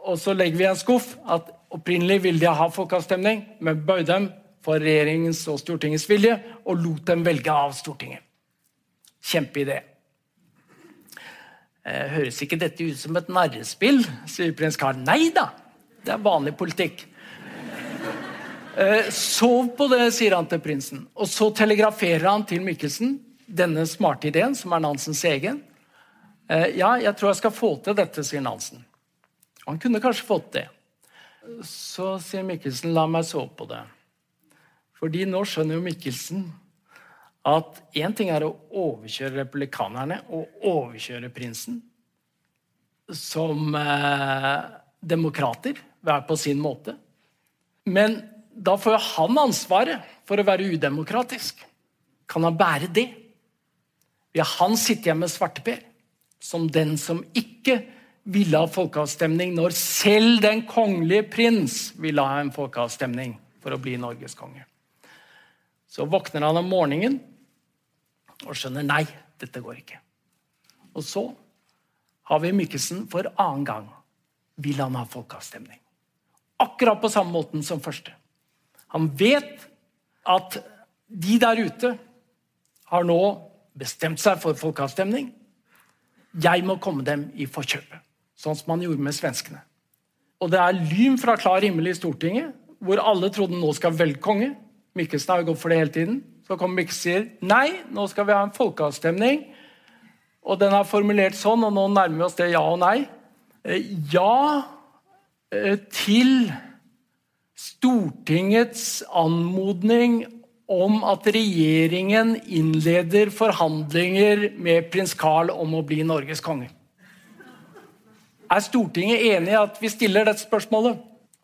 og så legger vi i en skuff at opprinnelig ville de ha folkeavstemning, men bøy dem for regjeringens og Stortingets vilje og lot dem velge av Stortinget. Kjempeidé. Eh, høres ikke dette ut som et narrespill? sier prins Karl. Nei da, det er vanlig politikk. Eh, sov på det, sier han til prinsen. Og så telegraferer han til Mikkelsen denne smarte ideen, som er Nansens egen. Eh, ja, jeg tror jeg skal få til dette, sier Nansen. Han kunne kanskje fått det. Så sier Mikkelsen, la meg sove på det. Fordi nå skjønner jo Mikkelsen at én ting er å overkjøre republikanerne og overkjøre prinsen som eh, demokrater, hver på sin måte. Men da får jo han ansvaret for å være udemokratisk. Kan han bære det? Vil han sitte hjemme med svarteper som den som ikke ville ha folkeavstemning når selv den kongelige prins ville ha en folkeavstemning for å bli Norges konge? Så våkner han om morgenen og skjønner nei, dette går ikke. Og så har vi Mikkelsen for annen gang. Vil han ha folkeavstemning? Akkurat på samme måten som første. Han vet at de der ute har nå bestemt seg for folkeavstemning. Jeg må komme dem i forkjøpet, sånn som han gjorde med svenskene. Og det er lyn fra klar himmel i Stortinget, hvor alle trodde nå skal velge konge. Mikkelsen har jo gått for det hele tiden. Så kommer Mikkelsen og sier nei, nå skal vi ha en folkeavstemning. Og den er formulert sånn, og nå nærmer vi oss det ja og nei. Eh, ja eh, til Stortingets anmodning om at regjeringen innleder forhandlinger med prins Carl om å bli Norges konge. Er Stortinget enig i at vi stiller dette spørsmålet?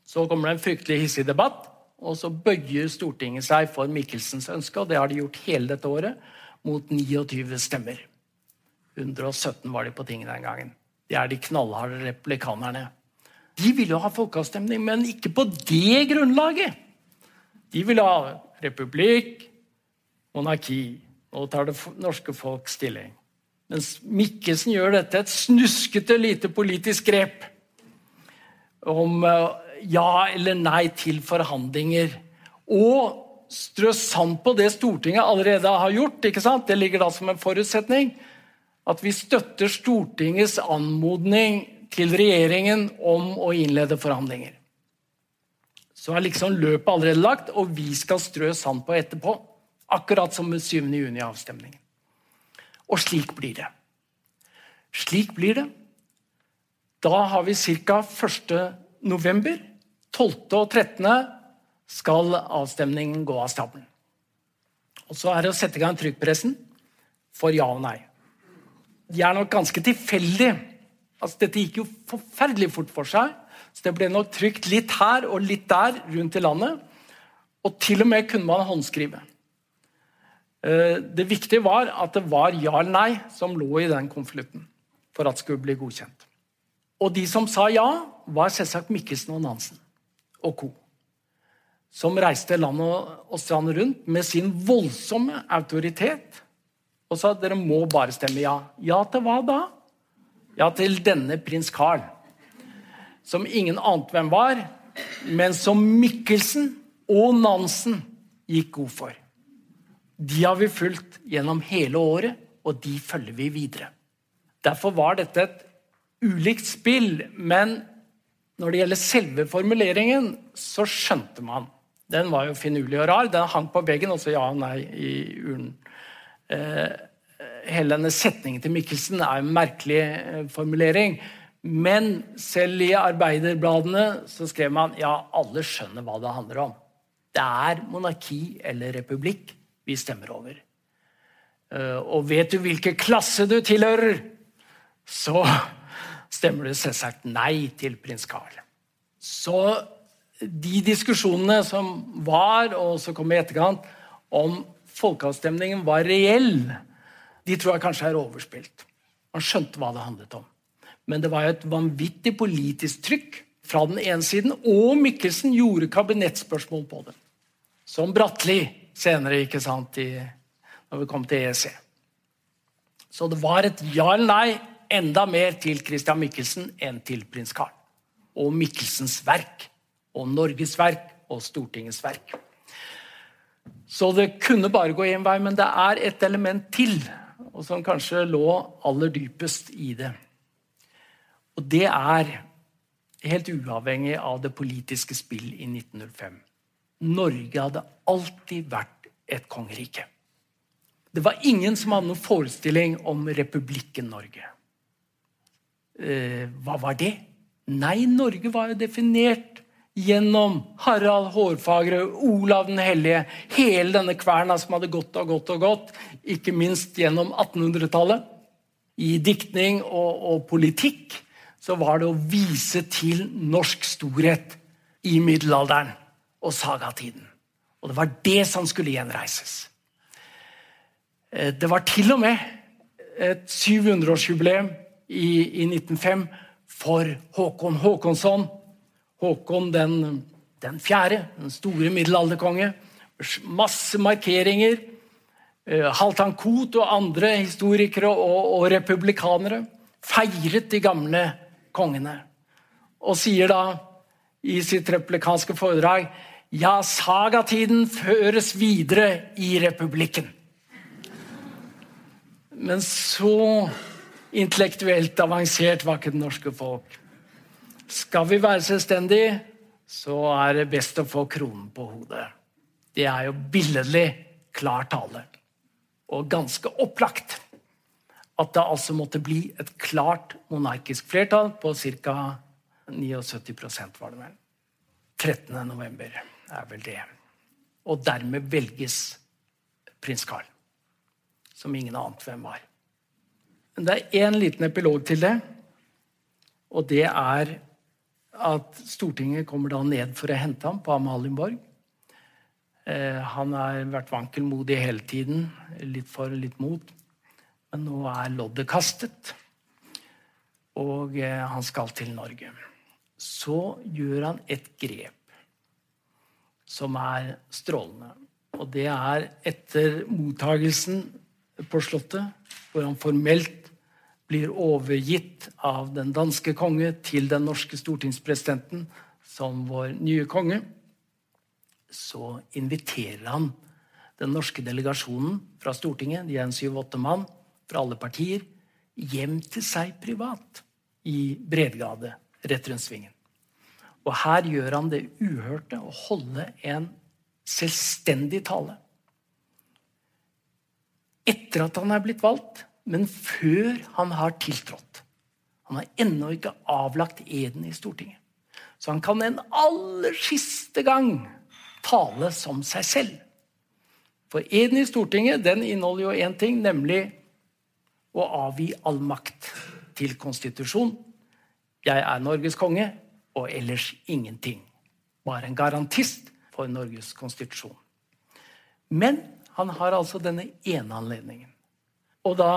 Så kommer det en fryktelig hissig debatt. Og så bøyer Stortinget seg for Michelsens ønske, og det har de gjort hele dette året, mot 29 stemmer. 117 var de på tinget den gangen. De er de knallharde replikanerne. De ville ha folkeavstemning, men ikke på det grunnlaget. De ville ha republikk, monarki. Nå tar det norske folk stilling. Mens Mikkelsen gjør dette et snuskete lite politisk grep om eh, ja eller nei til forhandlinger. Og strø sand på det Stortinget allerede har gjort. ikke sant? Det ligger da som en forutsetning. At vi støtter Stortingets anmodning til regjeringen om å innlede forhandlinger. Så er liksom løpet allerede lagt, og vi skal strø sand på etterpå. Akkurat som med 7. juni-avstemningen. Og slik blir det. Slik blir det. Da har vi ca. 1. november 12. og 13. skal avstemningen gå av stabelen. Og Så er det å sette i gang trykkpressen for ja og nei. De er nok ganske tilfeldige. Altså, dette gikk jo forferdelig fort for seg. Så det ble nok trykt litt her og litt der rundt i landet. Og til og med kunne man håndskrive. Eh, det viktige var at det var ja eller nei som lå i den konvolutten for at det skulle bli godkjent. Og de som sa ja, var selvsagt Mikkelsen og Nansen og co. Som reiste land og strand rundt med sin voldsomme autoritet og sa dere må bare stemme ja. Ja til hva da? Ja, til denne prins Carl. Som ingen ante hvem var, men som Mikkelsen og Nansen gikk god for. De har vi fulgt gjennom hele året, og de følger vi videre. Derfor var dette et ulikt spill, men når det gjelder selve formuleringen, så skjønte man. Den var jo finurlig og rar. Den hang på veggen, og så ja og nei i urnen. Eh, hele denne setningen til Mikkelsen er en merkelig eh, formulering. Men selv i arbeiderbladene så skrev man ja, alle skjønner hva det handler om. Det er monarki eller republikk vi stemmer over. Eh, og vet du hvilken klasse du tilhører, så stemmer du selvsagt nei til prins Carl. Så de diskusjonene som var, og som kom i etterkant, om folkeavstemningen var reell, de tror jeg kanskje er overspilt. Man skjønte hva det handlet om. Men det var et vanvittig politisk trykk fra den ene siden, og Mikkelsen gjorde kabinettspørsmål på det. Som Bratteli senere, ikke sant, i, når vi kom til EEC. Så det var et ja eller nei enda mer til Christian Mikkelsen enn til prins Karl. Og Mikkelsens verk. Og Norges verk og Stortingets verk. Så det kunne bare gå én vei, men det er et element til, og som kanskje lå aller dypest i det. Og det er, helt uavhengig av det politiske spill i 1905 Norge hadde alltid vært et kongerike. Det var ingen som hadde noen forestilling om republikken Norge. Eh, hva var det? Nei, Norge var jo definert gjennom Harald Hårfagre, Olav den hellige, hele denne kverna som hadde gått og gått og gått, ikke minst gjennom 1800-tallet. I diktning og, og, politikk så var det å vise til norsk storhet i middelalderen og sagatiden. Og det var det som skulle gjenreises. Eh, det var til og med et 700-årsjubileum i, i 1905 for Håkon Håkonsson Håkon den, den fjerde, den store middelalderkonge. Masse markeringer. Halvdan Koht og andre historikere og, og republikanere feiret de gamle kongene. Og sier da i sitt replikanske foredrag ja, sagatiden føres videre i republikken. Men så intellektuelt avansert var ikke det norske folk. Skal vi være selvstendige, så er det best å få kronen på hodet. Det er jo billedlig klar tale. Og ganske opplagt at det altså måtte bli et klart monarkisk flertall på ca. 79 var det vel. 13. november er vel det. Og dermed velges prins Carl, som ingen ante hvem var. Men det er én liten epilog til det, og det er at Stortinget kommer da ned for å hente ham på Amalienborg. Eh, han har vært vankelmodig hele tiden. Litt for, litt mot. Men nå er loddet kastet, og eh, han skal til Norge. Så gjør han et grep som er strålende. Og det er etter mottagelsen på Slottet, hvor han formelt blir overgitt av den danske konge til den norske stortingspresidenten som vår nye konge, så inviterer han den norske delegasjonen fra Stortinget, de er en syv-åtte mann fra alle partier, hjem til seg privat i Bredgade, rett rundt svingen. Og her gjør han det uhørte å holde en selvstendig tale. Etter at han er blitt valgt, men før han har tiltrådt. Han har ennå ikke avlagt eden i Stortinget. Så han kan en aller siste gang tale som seg selv. For eden i Stortinget den inneholder jo én ting, nemlig å avgi all makt til konstitusjon. Jeg er Norges konge. og ellers ingenting. Bare en garantist for Norges konstitusjon. Men han har altså denne ene anledningen. Og da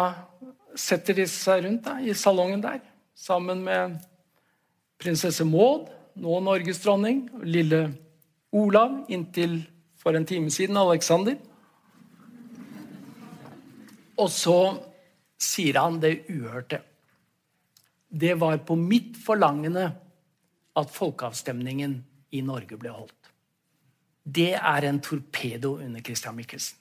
setter de seg rundt da, i salongen der sammen med prinsesse Maud, nå Norges dronning, og lille Olav, inntil for en time siden Alexander. Og så sier han det uhørte. Det var på mitt forlangende at folkeavstemningen i Norge ble holdt. Det er en torpedo under Christian Michelsen.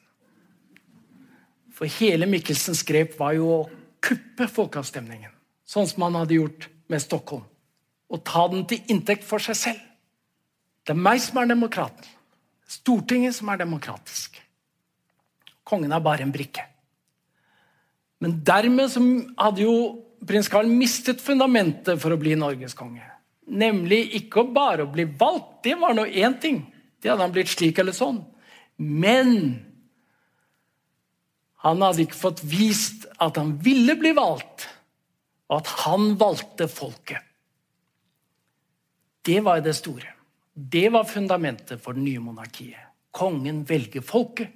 For hele Michelsens grep var jo å kuppe folkeavstemningen. Sånn som han hadde gjort med Stockholm. Og ta den til inntekt for seg selv. Det er meg som er demokraten. Stortinget som er demokratisk. Kongen er bare en brikke. Men dermed hadde jo prins Karl mistet fundamentet for å bli Norges konge. Nemlig ikke bare å bli valgt. Det var nå én ting. Det hadde han blitt slik eller sånn. Men han hadde ikke fått vist at han ville bli valgt, og at han valgte folket. Det var det store. Det var fundamentet for det nye monarkiet. Kongen velger folket,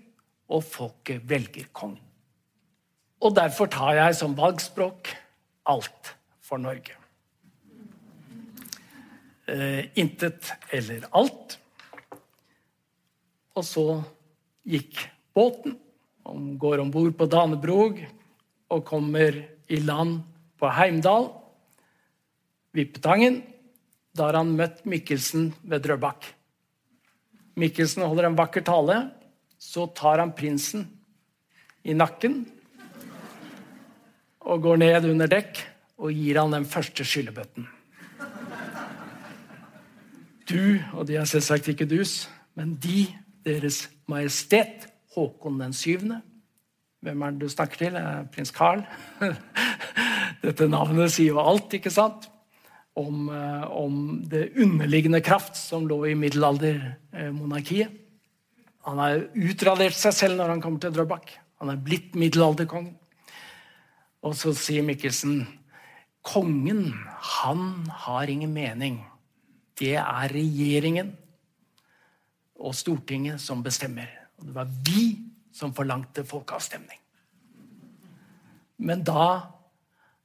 og folket velger kongen. Og derfor tar jeg som valgspråk alt for Norge. Eh, intet eller alt. Og så gikk båten, og går om bord på Danebrog og kommer i land på Heimdal, Vippetangen. Da har han møtt Mikkelsen ved Drøbak. Mikkelsen holder en vakker tale. Så tar han prinsen i nakken og går ned under dekk og gir han den første skyllebøtten. Du, og de er selvsagt ikke dus, men de deres Majestet Håkon den syvende. Hvem er det du snakker til? Prins Carl. [laughs] Dette navnet sier jo alt, ikke sant? Om, eh, om det underliggende kraft som lå i middelaldermonarkiet. Han har utradert seg selv når han kommer til Drøbak. Han er blitt middelalderkongen. Og så sier Mikkelsen kongen, han har ingen mening. Det er regjeringen og Stortinget som bestemmer. Og det var vi som forlangte folkeavstemning. Men da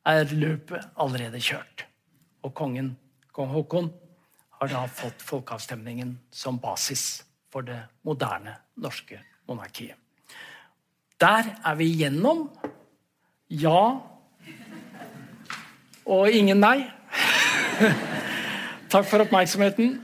er løpet allerede kjørt. Og kongen, kong Haakon, har da fått folkeavstemningen som basis for det moderne norske monarkiet. Der er vi igjennom. ja og ingen nei. [laughs] Takk for oppmerksomheten.